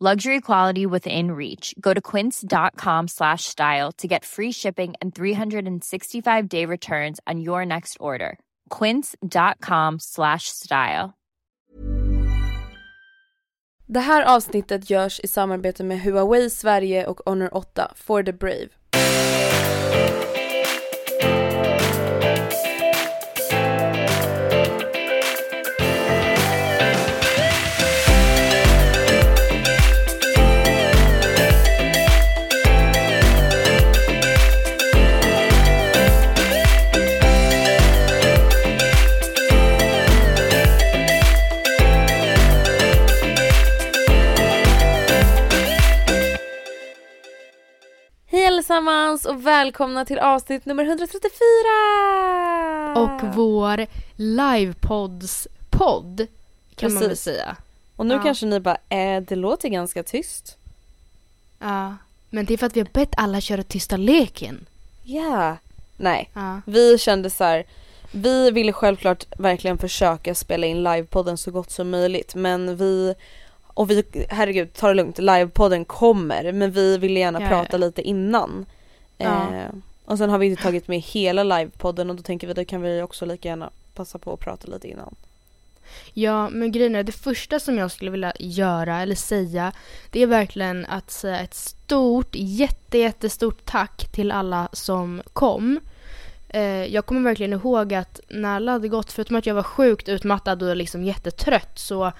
Luxury quality within reach. Go to quince.com slash style to get free shipping and 365 day returns on your next order. Quince.com slash style. Det här avsnittet görs i samarbete med Huawei Sverige och Honor 8 for the Brave. Allesammans och välkomna till avsnitt nummer 134! Och vår livepodds podd kan man väl Precis. säga. Och nu Ja. kanske ni bara, äh, det låter ganska tyst. Ja. Men det är för att vi har bett alla köra tysta leken. Ja. Nej, Ja. vi kände så här. Vi ville självklart verkligen försöka spela in livepodden så gott som möjligt men vi och vi, herregud ta det lugnt, livepodden kommer men vi ville gärna Ja, prata ja. lite innan. Ja. Eh, och sen har vi inte tagit med hela livepodden och då tänker vi då kan vi också lika gärna passa på att prata lite innan. ja, men grejen är det första som jag skulle vilja göra eller säga det är verkligen att säga ett stort, jätte, jättestort tack till alla som kom. Eh, jag kommer verkligen ihåg att när alla hade gått, förutom att jag var sjukt utmattad och liksom jättetrött så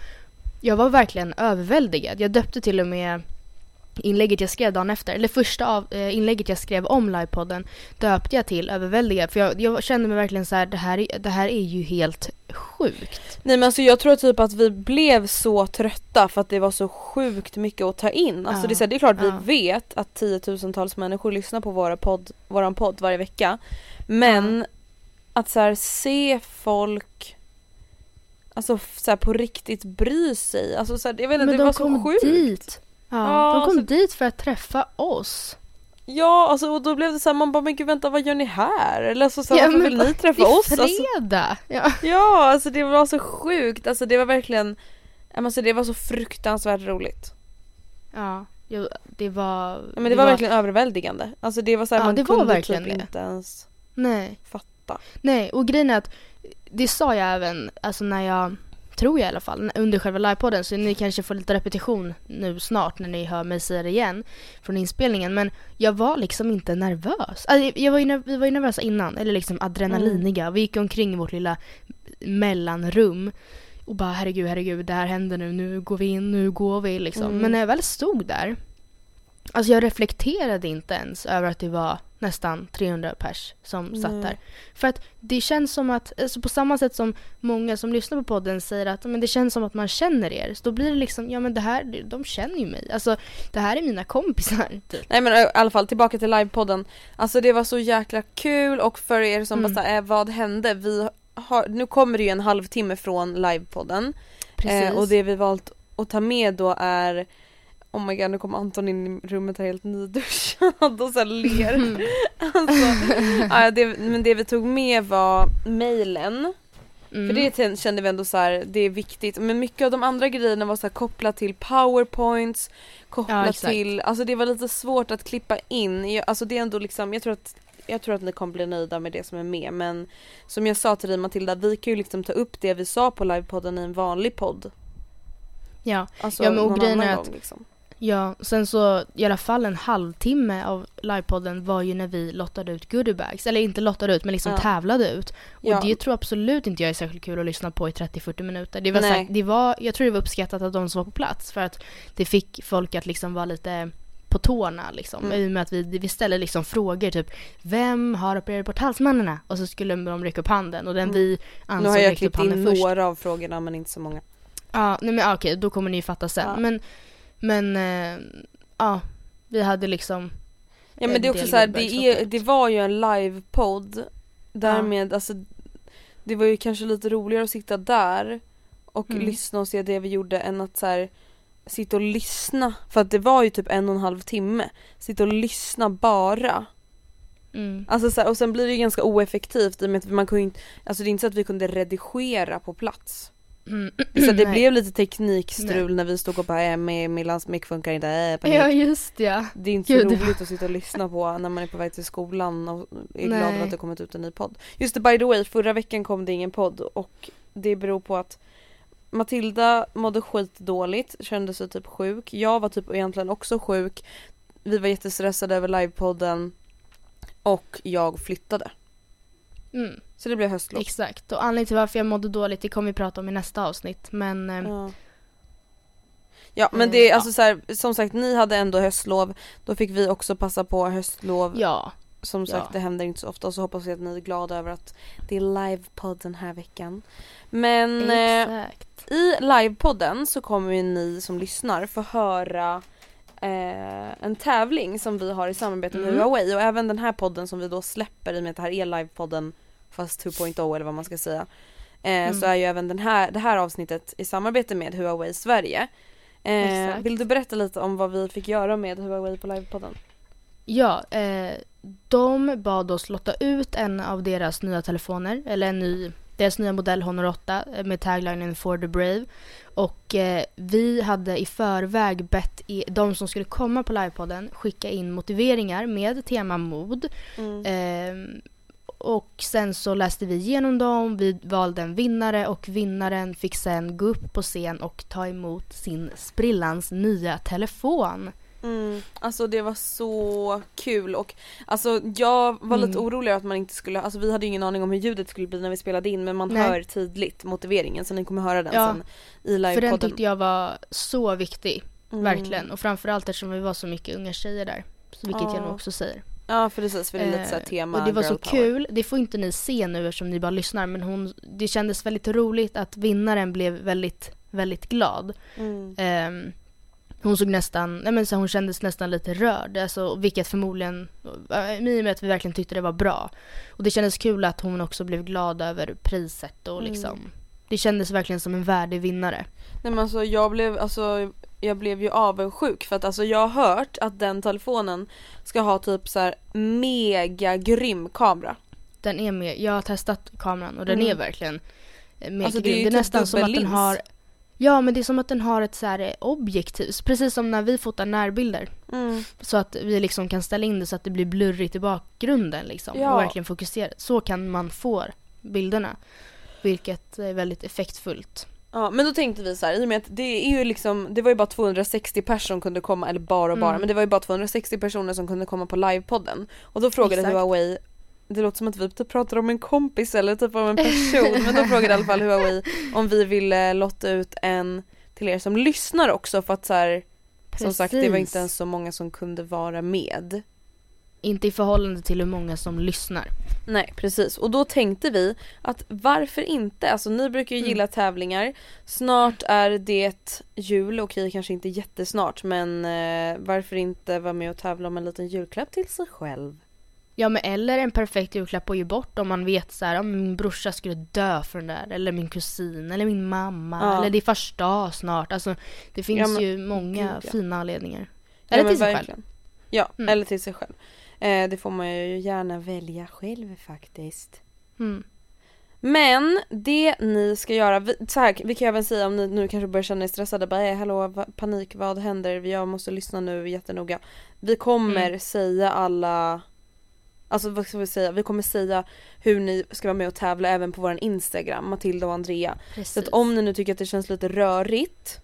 jag var verkligen överväldigad. Jag döpte till och med inlägget jag skrev dagen efter, eller första av, eh, inlägget jag skrev om livepodden döpte jag till överväldigad för jag, jag kände mig verkligen så här, det här, är- det här är ju helt sjukt. Nej men alltså jag tror typ att vi blev så trötta för att det var så sjukt mycket att ta in. Alltså Ja. det, är så här, det är klart Ja. vi vet att tiotusentals människor lyssnar på våra podd, våran podd varje vecka. Men att så här, se folk Alltså så här, på riktigt bry sig. Alltså så här, jag vet inte, Men det de var så sjukt. dit. Ja, Ja, de kom så- dit för att träffa oss. Ja alltså och då blev det så här, man bara men gud vänta vad gör ni här? Eller alltså, så här, Ja, varför vill ni träffa Det är oss? Alltså, fredag! Ja. ja alltså det var så sjukt. Alltså det var verkligen Alltså det var så fruktansvärt roligt. ja, det var... Ja, men det, var, verkligen överväldigande. Alltså det var så här, Ja, man det var kunde verkligen typ det. inte ens Nej, fatta. nej, och grejen är att det sa jag även, alltså när jag, tror jag i alla fall, under själva livepodden så ni kanske får lite repetition nu snart när ni hör mig säga det igen från inspelningen men jag var liksom inte nervös. Alltså, jag var ju, vi var ju nervösa innan, eller liksom adrenaliniga. Vi gick omkring i vårt lilla mellanrum och bara herregud, herregud, det här händer nu, nu går vi in, nu går vi liksom. Mm. Men när jag väl stod där, alltså jag reflekterade inte ens över att det var nästan 300 pers som satt där. För att det känns som att, alltså på samma sätt som många som lyssnar på podden säger att men det känns som att man känner er. Så då blir det liksom, ja men det här, de känner ju mig. Alltså det här är mina kompisar. Typ. Nej men i alla fall tillbaka till livepodden. Alltså det var så jäkla kul och för er som Mm. bara såhär, eh, vad hände? Vi har, nu kommer det ju en halvtimme från livepodden. Precis. Eh, och det vi valt att ta med då är Oh my god nu kommer Anton in i rummet här helt nyduschad och så ler. Mm. alltså, ja, det, men det vi tog med var mailen. Mm. För det kände vi ändå så här, det är viktigt. Men mycket av de andra grejerna var så här kopplat till powerpoints, Ja, kopplat exakt. till, alltså det var lite svårt att klippa in. Jag, alltså det är ändå liksom, jag tror att jag tror att ni kommer bli nöjda med det som är med men som jag sa till dig Matilda, vi kan ju liksom ta upp det vi sa på livepodden i en vanlig podd. Ja, Alltså Ja, men och grejen är att- liksom. Ja, sen så i alla fall en halvtimme av livepodden var ju när vi lottade ut goodiebags. Eller inte lottade ut men liksom Ja. tävlade ut. Och Ja. det tror absolut inte jag är särskilt kul att lyssna på i 30-40 minuter. Det var, Nej. sagt, det var, jag tror det var uppskattat av de som var på plats för att det fick folk att liksom vara lite på tårna liksom. Mm. I och med att vi, vi ställde liksom frågor typ Vem har opererat bort halsmannarna? Och så skulle de räcka upp handen och den Mm. vi Nu ansåg har jag räckte upp klippt in handen först. några av frågorna men inte så många. Ja, nej men okej, då kommer ni ju fatta sen. Ja. Men, men, eh, ja, vi hade liksom, Ja men en det är också del så här, goodbags det, är, det var ju en livepodd. Därmed, alltså det var ju kanske lite roligare att sitta där och Mm. lyssna och se det vi gjorde än att så här, sitta och lyssna. För att det var ju typ en och en halv timme. Sitta och lyssna bara. mm, Alltså så här, och sen blir det ju ganska oeffektivt i och med att man kunde inte, alltså det är inte så att vi kunde redigera på plats. Mm. Så det blev lite teknikstrul Nej. när vi stod och bara äh, med Millans mick funkar inte, äh, panik. Ja, just ja. Det är inte Gud, så roligt att sitta och lyssna på när man är på väg till skolan och är glad Nej. över att det kommit ut en ny podd. Just det, by the way, förra veckan kom det ingen podd och det beror på att Matilda mådde skitdåligt, kände sig typ sjuk. Jag var typ egentligen också sjuk. Vi var jättestressade över livepodden och jag flyttade. Mm, Så det blev höstlov. exakt. Och anledningen till varför jag mådde dåligt, det kommer vi prata om i nästa avsnitt. Men, eh, Ja. Ja men Eh, det är alltså så här, som sagt ni hade ändå höstlov, då fick vi också passa på höstlov. ja. Som sagt Ja. det händer inte så ofta och så hoppas jag att ni är glada över att det är livepodd den här veckan. Men eh, Exakt. i livepodden så kommer ju ni som lyssnar få höra eh, en tävling som vi har i samarbete med Mm. Huawei och även den här podden som vi då släpper i och med att det här är livepodden fast 2.0 eller vad man ska säga. Eh, Mm. Så är ju även den här, det här avsnittet i samarbete med Huawei Sverige. Eh, vill du berätta lite om vad vi fick göra med Huawei på livepodden? Ja, eh, de bad oss lotta ut en av deras nya telefoner, eller en ny, deras nya modell Honor 8 eh, med taglinen For the Brave. Och eh, vi hade i förväg bett i, de som skulle komma på livepodden skicka in motiveringar med tema mod. Mm. Ehm, och sen så läste vi igenom dem, vi valde en vinnare och vinnaren fick sen gå upp på scen och ta emot sin sprillans nya telefon. Mm, alltså det var så kul och alltså jag var lite Mm. orolig att man inte skulle, alltså vi hade ju ingen aning om hur ljudet skulle bli när vi spelade in men man Nej. hör tydligt motiveringen så ni kommer höra den Ja, sen i För den livepodden. tyckte jag var så viktig, Mm. verkligen. Och framförallt eftersom vi var så mycket unga tjejer där. Vilket jag Ja. nog också säger. Ja precis för det är lite såhär Eh, tema Och det var så power. kul, det får inte ni se nu eftersom ni bara lyssnar men hon, det kändes väldigt roligt att vinnaren blev väldigt, väldigt glad. Mm. Ehm, hon såg nästan, nej men så hon kändes nästan lite rörd, alltså, vilket förmodligen, äh, i och med att vi verkligen tyckte det var bra. Och det kändes kul att hon också blev glad över priset och Mm. Det kändes verkligen som en värdig vinnare. Nej men alltså jag blev, alltså jag blev ju avundsjuk för att alltså jag har hört att den telefonen ska ha typ så här mega grym kamera. Den är med, jag har testat kameran och den Mm. är verkligen eh, mega Alltså, det är grym. Det är typ nästan som att den har Ja men det är som att den har ett så här eh, objektiv, precis som när vi fotar närbilder. Mm. Så att vi liksom kan ställa in det så att det blir blurrigt i bakgrunden liksom. Ja. Och verkligen fokusera. Så kan man få bilderna. Vilket är väldigt effektfullt. Ja men då tänkte vi så här, i och med att det är ju liksom, det var ju bara 260 personer som kunde komma, eller bara och bara, Mm. men det var ju bara 260 personer som kunde komma på livepodden. Och då frågade Exakt. Huawei, det låter som att vi typ pratar om en kompis eller typ om en person, men då frågade i alla fall Huawei om vi ville lotta ut en till er som lyssnar också för att så här, som sagt det var inte ens så många som kunde vara med. Inte i förhållande till hur många som lyssnar. Nej precis och då tänkte vi att varför inte? Alltså ni brukar ju Mm. gilla tävlingar. Snart är det jul, okej kanske inte jättesnart men eh, varför inte vara med och tävla om en liten julklapp till sig själv? Ja men eller en perfekt julklapp att ge bort om man vet så här, om min brorsa skulle dö för den där. Eller min kusin eller min mamma. Ja. Eller det är första dag snart. Alltså det finns Ja, men ju många gud, ja. fina anledningar. Eller till sig själv. verkligen. Ja, Mm. eller till sig själv. Eh, det får man ju gärna välja själv faktiskt. Mm. Men det ni ska göra, vi, så här, vi kan även säga om ni nu kanske börjar känna er stressade, bara eh, hallå va, panik, vad händer? Jag måste lyssna nu jättenoga. Vi kommer Mm. säga alla, alltså vad ska vi säga, vi kommer säga hur ni ska vara med och tävla även på våran Instagram, Matilda och Andrea. Precis. Så att om ni nu tycker att det känns lite rörigt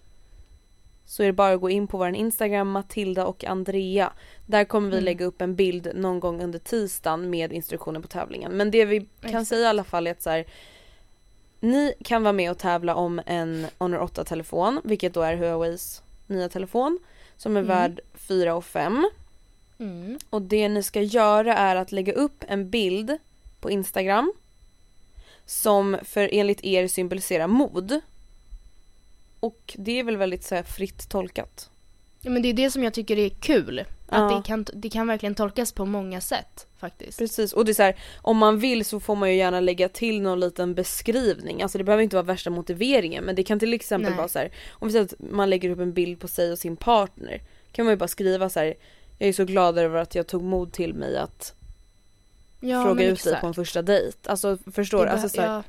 så är det bara att gå in på vår Instagram Matilda och Andrea. Där kommer vi Mm. lägga upp en bild någon gång under tisdagen med instruktioner på tävlingen. Men det vi kan säga i alla fall är att så här, ni kan vara med och tävla om en Honor 8 telefon, vilket då är Huaweis nya telefon som är Mm. värd 4 och 5. Mm. Och det ni ska göra är att lägga upp en bild på Instagram som för enligt er symboliserar mod. Och det är väl väldigt så här, fritt tolkat. Ja, men det är det som jag tycker är kul. Ja. Att det kan, det kan verkligen tolkas på många sätt faktiskt. Precis, och det är så här, om man vill så får man ju gärna lägga till någon liten beskrivning. Alltså det behöver inte vara värsta motiveringen men det kan till exempel Nej. vara så här, om vi säger att man lägger upp en bild på sig och sin partner. Kan man ju bara skriva så här, jag är så glad över att jag tog mod till mig att Ja, fråga ut dig på en första dejt. Alltså förstår du? Alltså, så här, ja,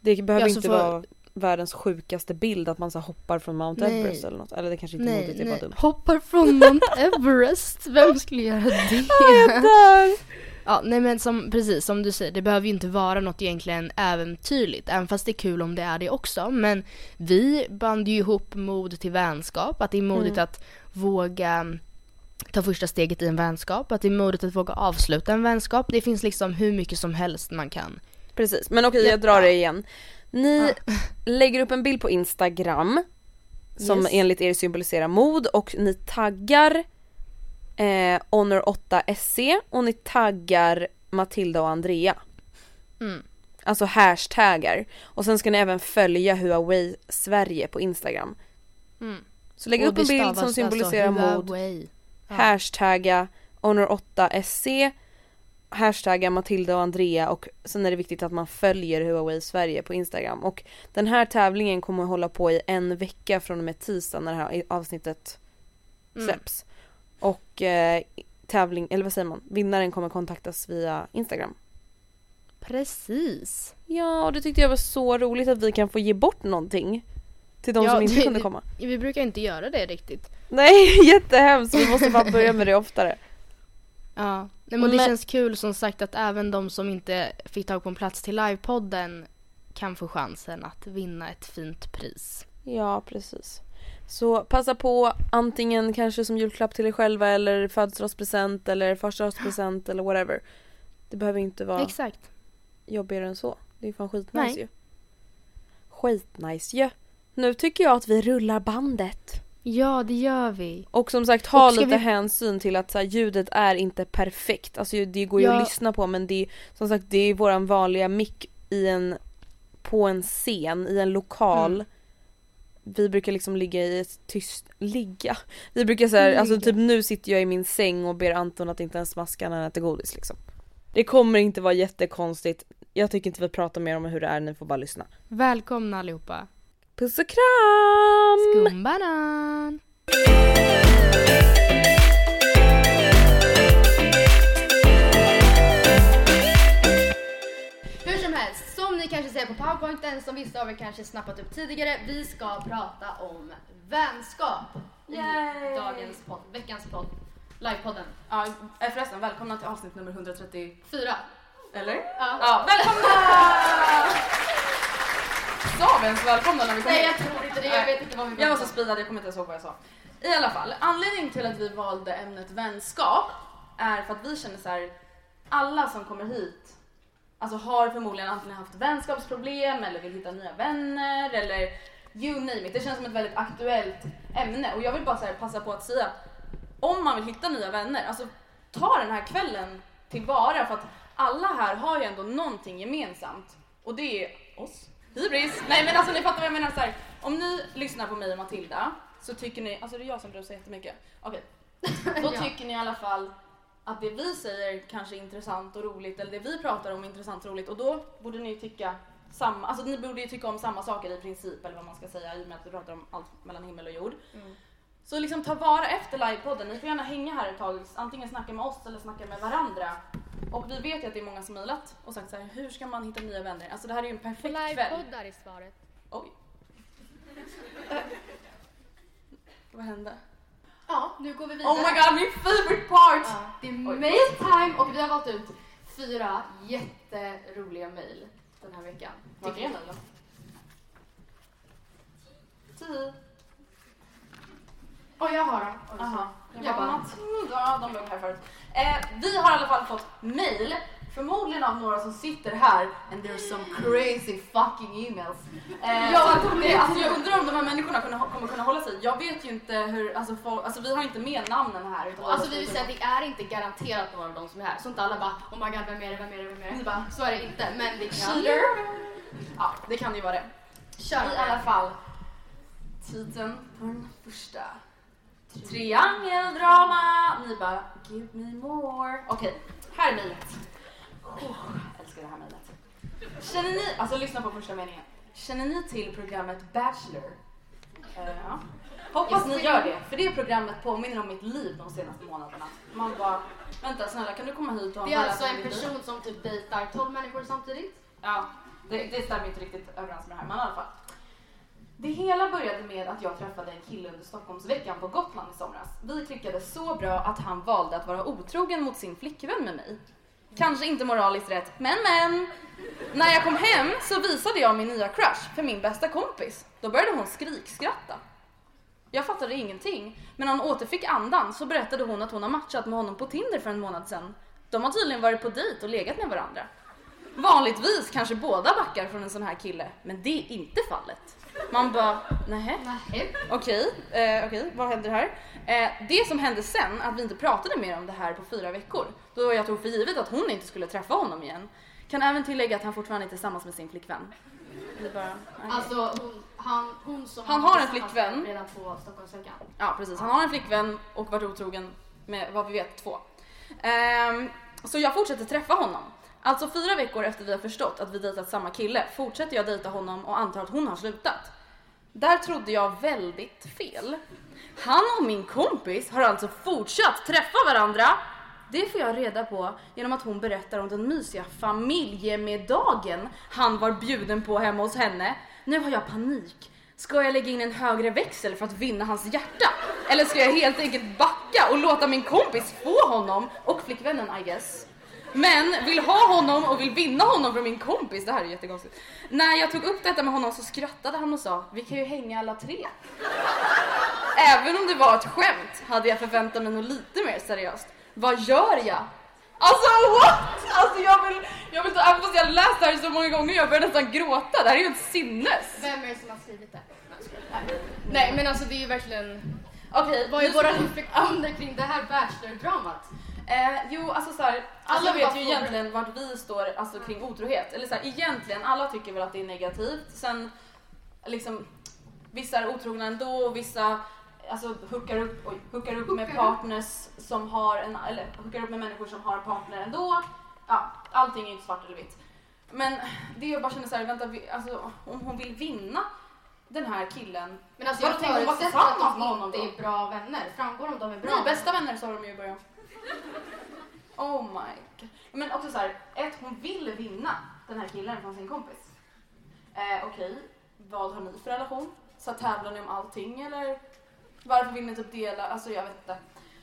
Det behöver Ja, så inte får- vara världens sjukaste bild att man så hoppar från Mount Nej. Everest eller något. Eller det kanske inte är modigt, det är bara dumt. Hoppar från Mount Everest. Vem skulle göra det? Där! Ja, nej men som, precis som du säger, det behöver ju inte vara något egentligen äventyrligt, även fast det är kul om det är det också. Men vi band ju ihop mod till vänskap, att det är modigt Mm. att våga ta första steget i en vänskap, att det är modigt att våga avsluta en vänskap. Det finns liksom hur mycket som helst man kan. Precis, men okej Ja. jag drar det igen. Ni Ja. lägger upp en bild på Instagram som Yes. enligt er symboliserar mod och ni taggar eh, Honor 8 SC och ni taggar Matilda och Andrea. Mm. Alltså hashtaggar. Och sen ska ni även följa Huawei Sverige på Instagram. Mm. Så lägg Och upp en bild som symboliserar alltså mod. Ja. hashtagga Honor8SC, hashtagga Matilda och Andrea och sen är det viktigt att man följer Huawei Sverige på Instagram. Och den här tävlingen kommer att hålla på i en vecka från och med tisdag när det här avsnittet Mm. släpps. Och eh, tävling, eller vad säger man, vinnaren kommer kontaktas via Instagram. Precis. Ja, och det tyckte jag var så roligt att vi kan få ge bort någonting. Till de Ja, som inte det- kunde komma. Vi brukar inte göra det riktigt. Nej, jättehemskt! Vi måste bara börja med det oftare. Ja, Nej, men det Men- känns kul som sagt att även de som inte fick tag på en plats till livepodden kan få chansen att vinna ett fint pris. Ja, precis. Så passa på antingen kanske som julklapp till er själva eller födelsedagspresent eller förstaårspresent eller whatever. Det behöver inte vara Exakt. jobbigare än så. Det är fan skitnice Nej. ju. Skitnice ju. Nu tycker jag att vi rullar bandet. Ja, det gör vi. Och som sagt ha lite vi- hänsyn till att så här, ljudet är inte perfekt. Alltså det går ju Ja. att lyssna på men det är som sagt det är våran vanliga mick i en på en scen, i en lokal. Mm. Vi brukar liksom ligga i ett tyst, ligga. Vi brukar säga, alltså typ nu sitter jag i min säng och ber Anton att inte ens smaska när han äter godis liksom. Det kommer inte vara jättekonstigt. Jag tycker inte vi pratar mer om hur det är, ni får bara lyssna. Välkomna allihopa. Puss och kram! Skumbanan! Hur som helst, som ni kanske ser på powerpointen, som vissa av er kanske snappat upp tidigare, vi ska prata om vänskap i Yay! dagens podd, veckans podd, livepodden. Ja, eh, förresten välkomna till avsnitt nummer 130. Fyra. Eller? Ja. Ja, välkomna! Sa vi ens välkomna när vi kom Nej jag tror inte det, jag vet inte vad vi Jag var så speedad, jag kommer inte ens ihåg vad jag sa. I alla fall, anledningen till att vi valde ämnet vänskap är för att vi känner så här. alla som kommer hit alltså har förmodligen antingen haft vänskapsproblem eller vill hitta nya vänner eller you name it. Det känns som ett väldigt aktuellt ämne och jag vill bara så passa på att säga om man vill hitta nya vänner, alltså ta den här kvällen tillvara för att alla här har ju ändå någonting gemensamt och det är oss. Hybris! Nej men alltså ni fattar vad jag menar så här. Om ni lyssnar på mig och Matilda så tycker ni, alltså det är jag som brusar jättemycket. Okej. Då Ja. tycker ni i alla fall att det vi säger kanske är intressant och roligt eller det vi pratar om är intressant och roligt och då borde ni tycka samma, alltså ni borde ju tycka om samma saker i princip eller vad man ska säga i och med att vi pratar om allt mellan himmel och jord. Så liksom ta vara efter livepodden. Ni får gärna hänga här ett tag, antingen snacka med oss eller snacka med varandra. Och vi vet ju att det är många som mejlat och sagt så här, hur ska man hitta nya vänner? Alltså det här är ju en perfekt kväll. Livepoddar är svaret. Oj. Vad hände? Ja, nu går vi vidare. Oh my god, min favorite part! Ja, det är mail time och vi har valt ut fyra jätteroliga mail den här veckan. Vart är mejlen? Tio. Och jag har dem. Oj, Aha. Jag Jag bara- bara, ja, de låg här förut. Eh, vi har i alla fall fått mail, förmodligen av några som sitter här, and there's some crazy fucking emails. Eh, Ja, de det, alltså, jag undrar om de här människorna kunna, kommer kunna hålla sig. Jag vet ju inte hur, alltså, folk, alltså vi har inte med namnen här. Utan Alltså vi vill säga att det är inte garanterat några av dem som är här. Så inte alla bara oh my god vem är det, vem är det, vem är det? bara, Så är det inte. Men vi kan... cheater. Ja, det kan ju vara det. Kör I alla fall, titeln på den första. Triangeldrama! Ni bara, give me more. Okej, här är mejlet. Oh, älskar det här mejlet. Känner ni, alltså lyssna på första meningen. Känner ni till programmet Bachelor? Ja. Hoppas ni gör det, för det programmet påminner om mitt liv de senaste månaderna. Man bara, vänta snälla kan du komma hit och Det är alltså en liv? person som typ dejtar 12 människor samtidigt. Ja, det, det stämmer inte riktigt överens med det här, men i alla fall. Det hela började med att jag träffade en kille under Stockholmsveckan på Gotland i somras. Vi klickade så bra att han valde att vara otrogen mot sin flickvän med mig. Kanske inte moraliskt rätt, men men. När jag kom hem så visade jag min nya crush för min bästa kompis. Då började hon skrikskratta. Jag fattade ingenting, men när hon återfick andan så berättade hon att hon har matchat med honom på Tinder för en månad sedan. De har tydligen varit på dejt och legat med varandra. Vanligtvis kanske båda backar från en sån här kille, men det är inte fallet. Man bara, Nej. okej, eh, okej, vad händer här? Eh, det som hände sen, att vi inte pratade mer om det här på fyra veckor, då jag tog för givet att hon inte skulle träffa honom igen, kan även tillägga att han fortfarande är tillsammans med sin flickvän. Det är bara, okej. Alltså hon, han, hon som Han var har en tillsammans flickvän. Redan på Stockholmsveckan. Ja precis, han har en flickvän och varit otrogen med vad vi vet två. Ehm, så jag fortsätter träffa honom. Alltså fyra veckor efter vi har förstått att vi dejtat samma kille fortsätter jag dejta honom och antar att hon har slutat. Där trodde jag väldigt fel. Han och min kompis har alltså fortsatt träffa varandra. Det får jag reda på genom att hon berättar om den mysiga familjemiddagen han var bjuden på hemma hos henne. Nu har jag panik. Ska jag lägga in en högre växel för att vinna hans hjärta? Eller ska jag helt enkelt backa och låta min kompis få honom och flickvännen I guess? Men vill ha honom och vill vinna honom från min kompis. Det här är jättekonstigt. När jag tog upp detta med honom så skrattade han och sa vi kan ju hänga alla tre. Även om det var ett skämt hade jag förväntat mig något lite mer seriöst. Vad gör jag? Alltså what? Alltså jag vill, jag vill ta, även fast jag har läst det här så många gånger jag börjar nästan gråta. Det här är ju ett sinnes. Vem är det som har skrivit det? Nej men alltså det är ju verkligen... Okej, Vad är våra reflektioner kring det här Bachelor-dramat? Eh, jo, alltså så här, alla jag vet ju egentligen vart vi står alltså, kring otrohet. Eller så här, egentligen, alla tycker väl att det är negativt. Sen liksom, vissa är otrogna ändå och vissa alltså, hookar upp, oj, hookar upp med partners som har en, eller hookar upp med människor som har en partner ändå. Ja, allting är ju inte svart eller vitt. Men det jag bara känner så här, vänta, vi, alltså, om hon vill vinna den här killen. Men alltså jag var förutsätter att de inte är bra vänner. Framgår om de är bra Nej, bästa vänner sa de ju i början. Oh my god. Men också så här, ett, hon vill vinna den här killen från sin kompis. Eh, Okej, vad har ni för relation? Så tävlar ni om allting eller varför vill ni typ dela? Alltså jag vet inte.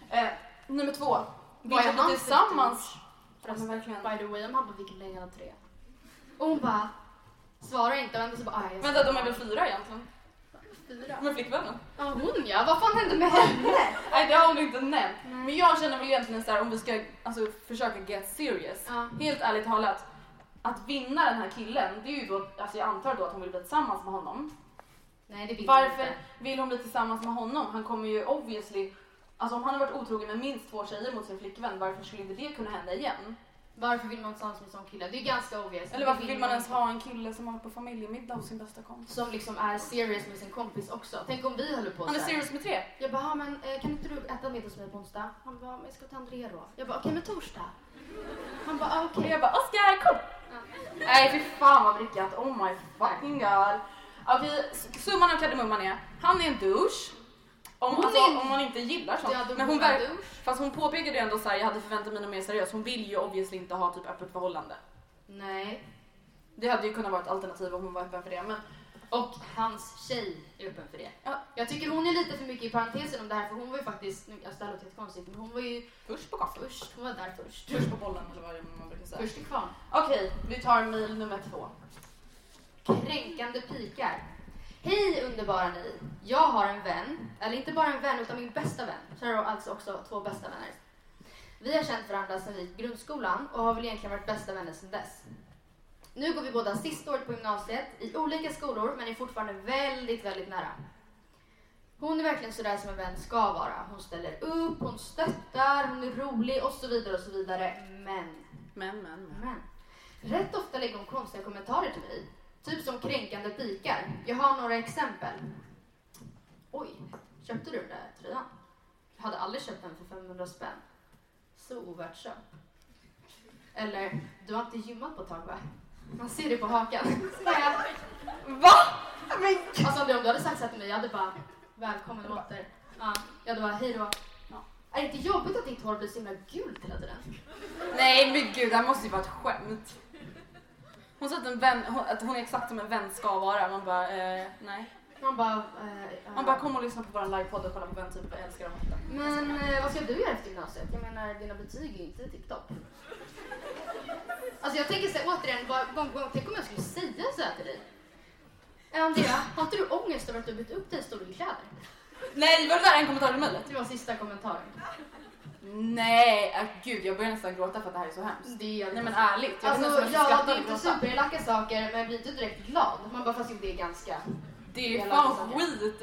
Eh, nummer två, vill ni tillsammans? Förresten, Men verkligen. by the way, om han bara fick längre än tre. Och hon bara svarar inte, väntar så bara aj, jag Vänta, de är väl fyra egentligen? Fyra. Är flickvännen? Ja hon ja, vad fan hände med henne? Nej det har hon inte nämnt. Men jag känner väl egentligen så här om vi ska alltså, försöka get serious. Ja. Helt ärligt talat. Att vinna den här killen, det är ju då, alltså jag antar då att hon vill bli tillsammans med honom. Nej det vill Varför inte. vill hon bli tillsammans med honom? Han kommer ju obviously, alltså om han har varit otrogen med minst två tjejer mot sin flickvän, varför skulle inte det kunna hända igen? Varför vill man tillsammans med en sån kille? Det är ganska obvious. Eller varför vill man ens ha en kille som har på familjemiddag hos sin bästa kompis? Som liksom är serious med sin kompis också. Tänk om vi håller på Han är så här. serious med tre. Jag bara, "Ja, men eh, kan inte du äta middag hos mig på onsdag? Han bara, men jag ska till André då. Jag bara, okej men torsdag. Han bara, ah, Och okej. jag bara Oscar kom! Nej fy fan vad vrickat, oh my fucking god. Okej, summan av kardemumman är, han är en douche. Om, Hon alltså, om man inte gillar sånt. Ja, men hon verk, fast hon påpekade ju ändå så här, jag hade förväntat mig något mer seriöst. Hon vill ju obviously inte ha typ öppet förhållande. Nej. Det hade ju kunnat vara ett alternativ om hon var öppen för det. Men Och hans tjej är öppen för det. Ja. Jag tycker hon är lite för mycket i parentesen om det här för hon var ju faktiskt, alltså det här låter jättekonstigt men hon var ju först på kaffet. först, hon var där först. Först på bollen eller vad man brukar säga. Först till kvarn. Okej, vi tar mil nummer två. Kränkande pikar. Hej underbara ni! Jag har en vän, eller inte bara en vän utan min bästa vän. Så har alltså också två bästa vänner. Vi har känt varandra sedan vi gick grundskolan och har väl egentligen varit bästa vänner sedan dess. Nu går vi båda sista året på gymnasiet i olika skolor men är fortfarande väldigt, väldigt nära. Hon är verkligen sådär som en vän ska vara. Hon ställer upp, hon stöttar, hon är rolig och så vidare och så vidare. Men Men, men, men. men rätt ofta lägger hon konstiga kommentarer till mig. Typ som kränkande pikar. Jag har några exempel. Oj, köpte du den där tröjan? Jag hade aldrig köpt den för 500 spänn. Så ovärt köp. Eller, du har inte gymmat på ett tag va? Man ser det på hakan. Va? Men Alltså om du, hade sagt så till mig, jag hade bara välkommen åter. Ja, jag hade bara hej då. Ja. Är det inte jobbigt att ditt hår blir så himla gult hela tiden? Nej men gud, det här måste ju vara ett skämt. Hon sa att, en vän, att hon är exakt som en vän ska vara. Man bara, eh, nej. Man bara... Eh, Man bara, kom och lyssna på vår livepodd och kolla på vem typ älskar dem. Men eh, vad ska du göra efter gymnasiet? Jag menar, dina betyg är inte tipptopp. Alltså jag tänker så här, återigen, bara, gång på gång, tänk om jag skulle säga så här till dig. Eh, Andrea, har inte du ångest över att du bytt upp dig i storlekläder? Nej, var det där en kommentar i mejlet? Det var sista kommentaren. Nej, äh, gud jag börjar nästan gråta för att det här är så hemskt. Det är Nej men ärligt, jag Alltså, ja, det är inte superelaka saker, men jag blir inte direkt glad. Man bara, fast jo, det är ganska... Det är fan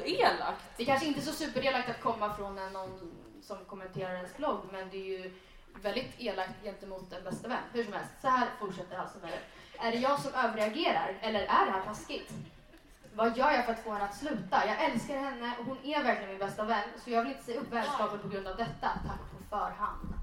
skitelakt. Det är kanske inte är så superelakt att komma från en, någon som kommenterar ens blogg, men det är ju väldigt elakt gentemot en bästa vän. Hur som helst, så här fortsätter alltså med det. Är det jag som överreagerar, eller är det här taskigt? Vad gör jag för att få henne att sluta? Jag älskar henne och hon är verkligen min bästa vän, så jag vill inte säga upp vänskapen på grund av detta. Tack på förhand.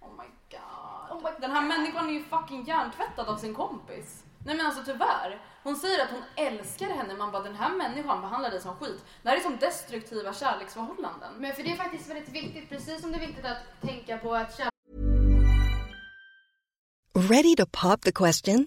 Oh my god. Oh my Den här människan är ju fucking hjärntvättad av sin kompis. Nej men alltså tyvärr. Hon säger att hon älskar henne, man bara den här människan behandlar dig som skit. Det här är som destruktiva kärleksförhållanden. Men för det är faktiskt väldigt viktigt, precis som det är viktigt att tänka på att kärlek Ready to pop the question?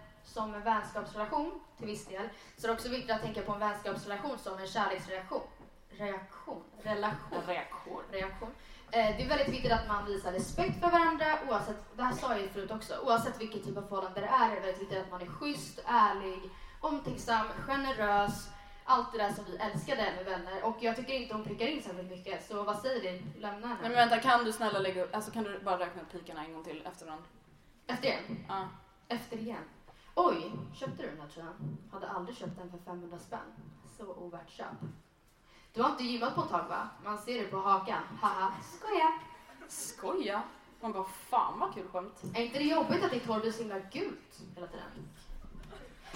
Som en vänskapsrelation till viss del så är det också viktigt att tänka på en vänskapsrelation som en kärleksreaktion. Reaktion? Relation? Reaktion. Reaktion. Eh, det är väldigt viktigt att man visar respekt för varandra oavsett, det här sa jag ju förut också, oavsett vilket typ av förhållande det är, är det väldigt viktigt att man är schysst, ärlig, omtänksam, generös, allt det där som vi älskade med vänner. Och jag tycker inte hon prickar in särskilt mycket, så vad säger du? Lämna henne. Nej men vänta, kan du snälla lägga upp, alltså kan du bara räkna upp pikarna en gång till efter den? Efter igen? Ja. Efter igen. Oj, köpte du den här tröjan? Hade aldrig köpt den för 500 spänn. Så ovärt köp. Du har inte gymmat på ett tag va? Man ser det på hakan. Haha, skoja. Skoja. Man bara fan vad kul skämt. Är inte det jobbigt att ditt hår blir så himla gult hela tiden?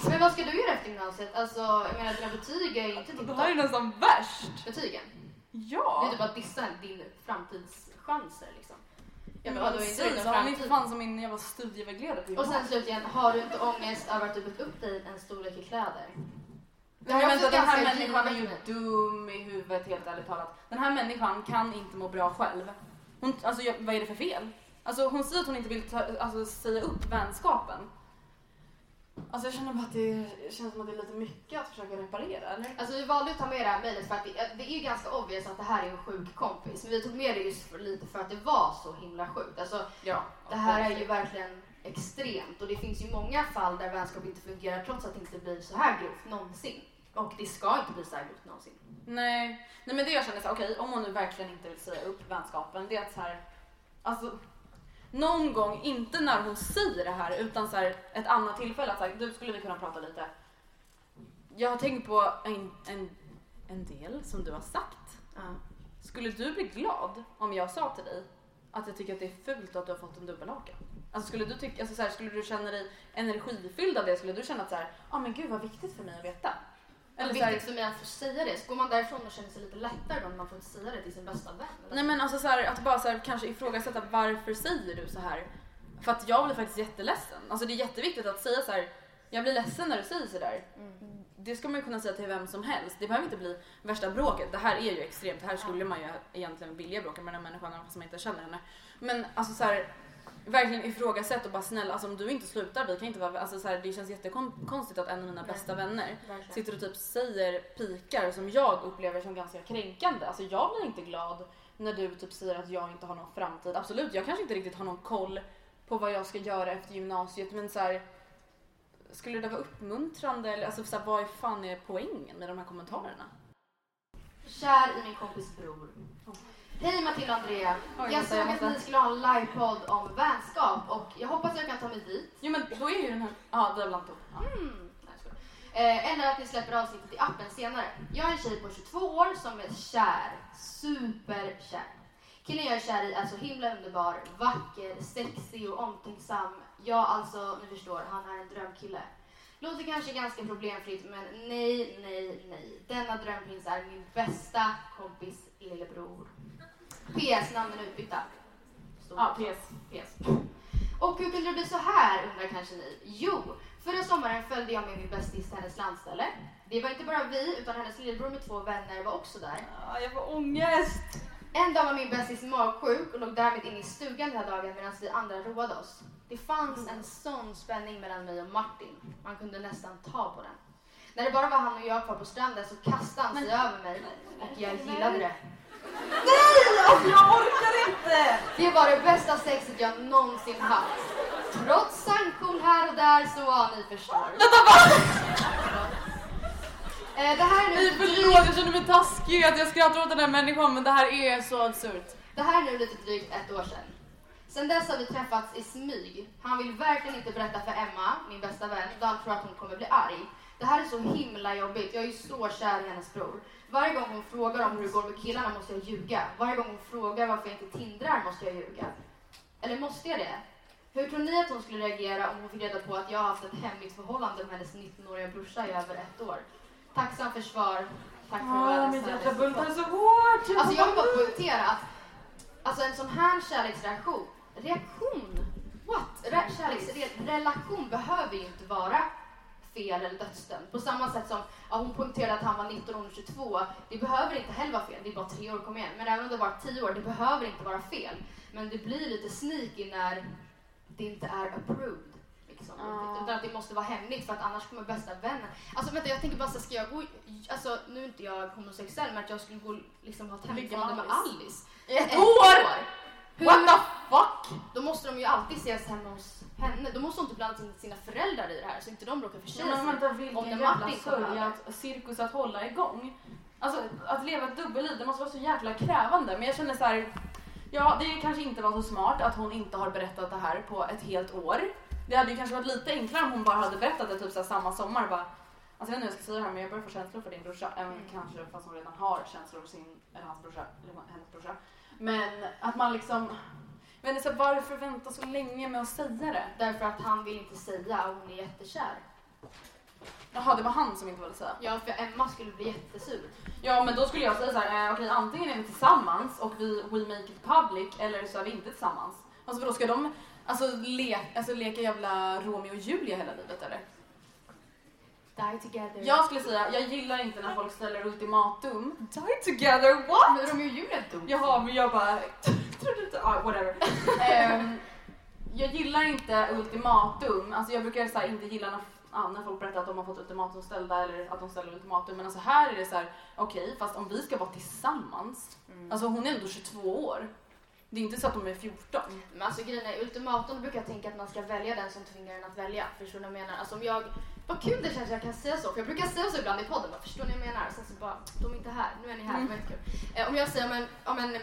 Men vad ska du göra efter gymnasiet? Alltså, jag menar dina betyg är inte Det här är nästan värst. Betygen? Ja. Det är typ att dissa din framtidschanser liksom. Ja, men vadå, inte du? Han är inte framtid? fan som min jävla studievägledare Och sen slutligen, har du inte ångest över att du bytt upp dig en storlek i kläder? Nej, men vänta, den här människan är ju dum i huvudet helt ärligt talat. Den här människan kan inte må bra själv. Hon, alltså, vad är det för fel? Alltså, hon säger att hon inte vill ta, alltså, säga upp vänskapen. Alltså jag känner bara att det känns som att det är lite mycket att försöka reparera, eller? Alltså vi valde att ta med det här mejlet för att det, det är ju ganska obvious att det här är en sjuk kompis. Men vi tog med det just för, lite för att det var så himla sjukt. Alltså, Ja. det här är ju verkligen extremt och det finns ju många fall där vänskap inte fungerar trots att det inte blir så här grovt någonsin. Och det ska inte bli så här grovt någonsin. Nej, nej men det jag känner så okej om hon nu verkligen inte vill säga upp vänskapen, det är att så här, alltså någon gång, inte när hon säger det här utan så här, ett annat tillfälle att så här, du skulle vi kunna prata lite. Jag har tänkt på en, en, en del som du har sagt. Skulle du bli glad om jag sa till dig att jag tycker att det är fult att du har fått en dubbelhaka? Alltså skulle du tycka, alltså så här, skulle du känna dig energifylld av det? Skulle du känna att så här, ah, men gud vad viktigt för mig att veta? Det är Eller så här, viktigt för mig att få säga det. Så går man därifrån och känner sig lite lättare då när man får säga det till sin bästa vän. eller? Nej men alltså så här, att bara så här, kanske ifrågasätta varför säger du så här? För att jag blir faktiskt jätteledsen. Alltså det är jätteviktigt att säga så här. jag blir ledsen när du säger så där. Det ska man ju kunna säga till vem som helst. Det behöver inte bli värsta bråket. Det här är ju extremt. Det här skulle man ju egentligen vilja bråka med den här människan fast man inte känner henne. Men alltså så här, verkligen ifrågasätt och bara snälla, alltså om du inte slutar, vi kan inte vara, alltså så här, det känns jättekonstigt att en av mina bästa vänner Verkligen. sitter och typ säger pikar som jag upplever som ganska kränkande. Alltså jag blir inte glad när du typ säger att jag inte har någon framtid. Absolut, jag kanske inte riktigt har någon koll på vad jag ska göra efter gymnasiet men så här, skulle det vara uppmuntrande eller alltså så här, vad är fan är poängen med de här kommentarerna? Kär i min kompis bror. Hej Matilda och Andrea. Oj, jag såg att ni skulle ha en livepodd om vänskap och jag hoppas jag kan ta mig dit. Jo men då är ju den här, ja det är bland ja. Mm, eh, eller att ni släpper avsnittet i appen senare. Jag är en tjej på 22 år som är kär. Superkär. Killen jag är kär i är så himla underbar, vacker, sexig och omtänksam. Ja, alltså, ni förstår, han är en drömkille. Låter kanske ganska problemfritt, men nej, nej, nej. Denna drömprins är min bästa kompis lillebror. PS, namnen utbytta. Stort. Ja, PS. PS. Och hur kunde det bli så här undrar kanske ni? Jo, förra sommaren följde jag med min bästis till hennes landställe. Det var inte bara vi, utan hennes lillebror med två vänner var också där. Ja, jag får ångest! En dag var min bästis magsjuk och låg därmed inne i stugan den här dagen medan vi andra roade oss. Det fanns en sån spänning mellan mig och Martin. Man kunde nästan ta på den. När det bara var han och jag kvar på stranden så kastade han sig över mig och jag gillade det. Alltså jag orkar inte! Det var det bästa sexet jag någonsin haft. Trots sanktion här och där så ja, ni förstår. Eh, det här är nu Nej förlåt, jag känner mig taskig att jag skrattar åt den här människan men det här är så absurt. det här är nu lite drygt ett år sedan. Sen dess har vi träffats i smyg. Han vill verkligen inte berätta för Emma, min bästa vän, då han tror att hon kommer bli arg. Det här är så himla jobbigt. Jag är ju så kär i hennes bror. Varje gång hon frågar om hur det går med killarna måste jag ljuga. Varje gång hon frågar varför jag inte tindrar måste jag ljuga. Eller måste jag det? Hur tror ni att hon skulle reagera om hon fick reda på att jag har haft ett hemligt förhållande med hennes 19-åriga brorsa i över ett år? Tacksam för svar. Tack för Åh, världens mitt hjärta bultar så hårt! Alltså jag vill bara poängtera att alltså en sån här kärleksreaktion, reaktion, what? Re kärleksrelation behöver ju inte vara fel eller dödsdömd. På samma sätt som ja, hon poängterade att han var 19 och hon 22. Det behöver inte heller vara fel, det är bara tre år, kom igen. Men även om det var 10 år, det behöver inte vara fel. Men det blir lite sneaky när det inte är approved. Liksom, Ja. Utan att det måste vara hemligt för att annars kommer bästa vännen. Alltså vänta jag tänker bara så ska jag gå, alltså nu är inte jag homosexuell men att jag skulle gå liksom ha ett Ligga med Alice. I ett år? Hur, What the fuck? Då måste de ju alltid ses hemma hos henne. Då måste hon inte blanda in sina föräldrar i det här så inte de råkar förtjäna Men sig. vänta, Om vilken jävla sörja, att, cirkus att hålla igång. Alltså att leva ett dubbelliv, det måste vara så jäkla krävande. Men jag känner så här, ja det kanske inte var så smart att hon inte har berättat det här på ett helt år. Det hade ju kanske varit lite enklare om hon bara hade berättat det typ så här, samma sommar. Bara, alltså jag vet inte hur jag ska säga det här men jag börjar få känslor för din brorsa. Även Mm. kanske fast hon redan har känslor för sin, eller hans brorsa, eller hennes brorsa. Men att man liksom, men så varför vänta så länge med att säga det? Därför att han vill inte säga och hon är jättekär. Jaha, det var han som inte ville säga. Ja, för Emma skulle bli jättesur. Ja, men då skulle jag säga så här, eh, okej antingen är vi tillsammans och vi we make it public eller så är vi inte tillsammans. Alltså för då ska de alltså, le, alltså leka jävla Romeo och Julia hela livet eller? Die together. Jag skulle säga, jag gillar inte när folk ställer ultimatum. Die together, what? Men Romeo och Julia dog. Jaha, men jag bara... Ah, whatever. Ehm, jag gillar inte ultimatum. Alltså jag brukar så här, inte gilla när, ah, när folk berättar att de har fått ultimatum ställda eller att de ställer ultimatum. Men alltså här är det så här, okej, fast om vi ska vara tillsammans. Alltså hon är ändå 22 år. Det är inte så att de är 14. Men alltså grejen är, ultimatum brukar jag tänka att man ska välja den som tvingar en att välja. Förstår ni vad jag menar? Alltså om jag, vad kul det känns att jag kan säga så. För jag brukar säga så ibland i podden. Bara, förstår ni vad jag menar? Sen så bara, de är inte här. Nu är ni här. Mm. Det var jättekul. Eh, om jag säger, men, ja men.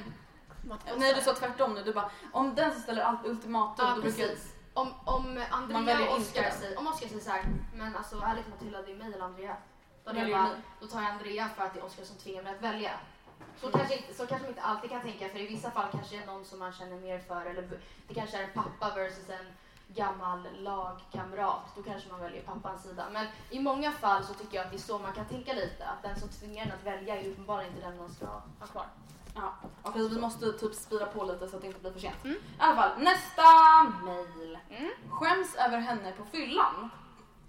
Nej du sa tvärtom nu, du bara om den som ställer allt ultimatum Ja, då brukar precis. Om, om Man Andrea och Oskar säger, om Oskar säger såhär, men alltså ärligt Matilda det är mig eller Andrea. Då, jag bara, då tar jag Andrea för att det är Oskar som tvingar mig att välja. Så, kanske inte, så kanske man inte alltid kan tänka för i vissa fall kanske det är någon som man känner mer för eller det kanske är en pappa versus en gammal lagkamrat. Då kanske man väljer pappans sida. Men i många fall så tycker jag att det är så man kan tänka lite. Att den som tvingar en att välja är uppenbarligen inte den man ska ha kvar. Ja, okej vi måste typ spira på lite så att det inte blir för sent. Mm. I alla fall, nästa mail. Skäms över henne på fyllan.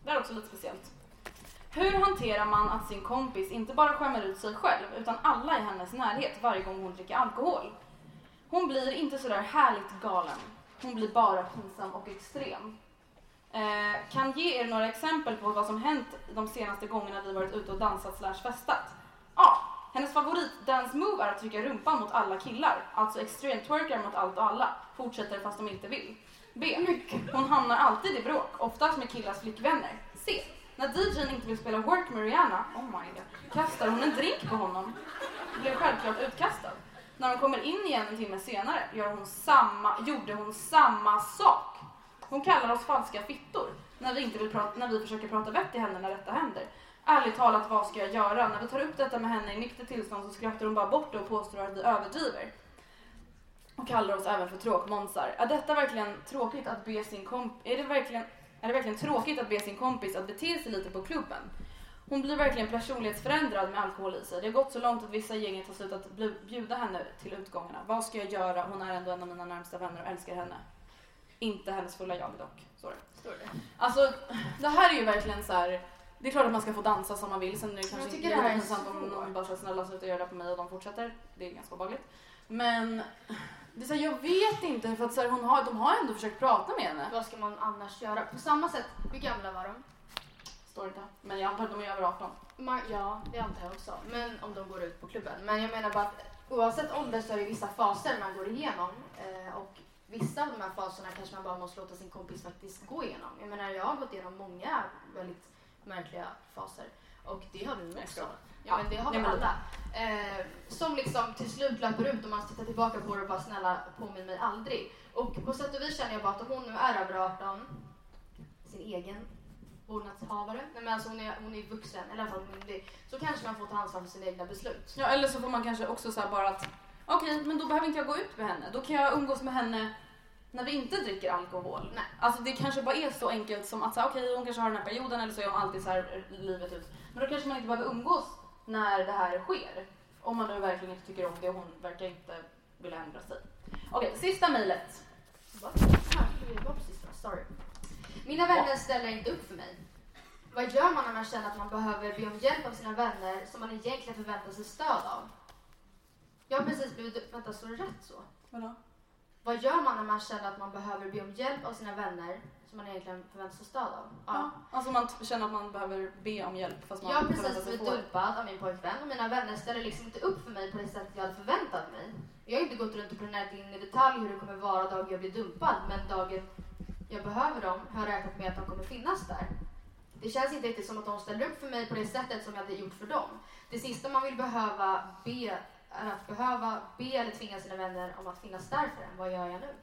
Det är också lite speciellt. Hur hanterar man att sin kompis inte bara skämmer ut sig själv utan alla i hennes närhet varje gång hon dricker alkohol? Hon blir inte sådär härligt galen. Hon blir bara pinsam och extrem. Eh, kan ge er några exempel på vad som hänt de senaste gångerna vi varit ute och dansat slash festat. A. Hennes favorit dance move är att trycka rumpan mot alla killar, alltså extremtwerkar mot allt och alla. Fortsätter fast de inte vill. B. Hon hamnar alltid i bråk, oftast med killars flickvänner. C. När DJn inte vill spela Work med Rihanna, oh my god, kastar hon en drink på honom. Blev självklart utkastad. När hon kommer in igen en timme senare gör hon samma, gjorde hon samma sak. Hon kallar oss falska fittor när vi, inte vill prata, när vi försöker prata vett till henne när detta händer. Ärligt talat, vad ska jag göra? När vi tar upp detta med henne i nyktert tillstånd så skrattar hon bara bort det och påstår att vi överdriver. Och kallar oss även för tråkmånsar. Är detta verkligen tråkigt att be sin kompis... Är det verkligen... Är det verkligen tråkigt att be sin kompis att bete sig lite på klubben? Hon blir verkligen personlighetsförändrad med alkohol i sig. Det har gått så långt att vissa gänget har slutat bjuda henne till utgångarna. Vad ska jag göra? Hon är ändå en av mina närmsta vänner och älskar henne. Inte hennes fulla jag dock. Står det. Står det. Alltså, det här är ju verkligen så här. Det är klart att man ska få dansa som man vill. Sen är det kanske inte är pinsamt om någon bara säger snälla sluta göra det på mig och de fortsätter. Det är ganska obehagligt. Men det är så här, jag vet inte för att så här, hon har, de har ändå försökt prata med henne. Vad ska man annars göra? På samma sätt, hur gamla var de? Står inte. Men jag antar att de är över 18. Ma- ja, det antar jag också. Men om de går ut på klubben. Men jag menar bara att oavsett ålder så är det vissa faser man går igenom. Eh, och vissa av de här faserna kanske man bara måste låta sin kompis faktiskt gå igenom. Jag menar, jag har gått igenom många väldigt märkliga faser. Och det har du också. skojar. Ja, men det har vi men- alla. Eh, som liksom till slut löper ut och man tittar tillbaka på det och bara snälla påminn mig aldrig. Och på sätt och vis känner jag bara att om hon nu är över 18, sin egen vårdnadshavare, nej men alltså hon är, hon är vuxen, eller i alla fall myndig, så kanske man får ta ansvar för sina egna beslut. Ja, eller så får man kanske också så här bara att okej, men då behöver inte jag gå ut med henne. Då kan jag umgås med henne när vi inte dricker alkohol. Nej. Alltså det kanske bara är så enkelt som att okej, hon kanske har den här perioden eller så är hon alltid så här livet ut. Men då kanske man inte behöver umgås när det här sker. Om man nu verkligen inte tycker om det och hon verkar inte vilja ändra sig. Okej, sista mejlet. Va? Det var precis bra, sorry. Mina vänner ställer inte upp för mig. Vad gör man när man känner att man behöver be om hjälp av sina vänner som man egentligen förväntar sig stöd av? Jag har precis blivit... Vänta, står det rätt så? Vadå? Vad gör man när man känner att man behöver be om hjälp av sina vänner som man egentligen förväntar sig stöd av? Ja. Alltså man känner att man behöver be om hjälp fast man Jag har precis blivit dumpad av min pojkvän och mina vänner ställer liksom inte upp för mig på det sättet jag hade förväntat mig. Jag har inte gått runt och planerat in i detalj hur det kommer vara dagen jag blir dumpad, men dagen jag behöver dem har jag räknat med att de kommer finnas där. Det känns inte riktigt som att de ställer upp för mig på det sättet som jag hade gjort för dem. Det sista man vill behöva be är att behöva be eller tvinga sina vänner om att finnas där för en. Vad gör jag nu?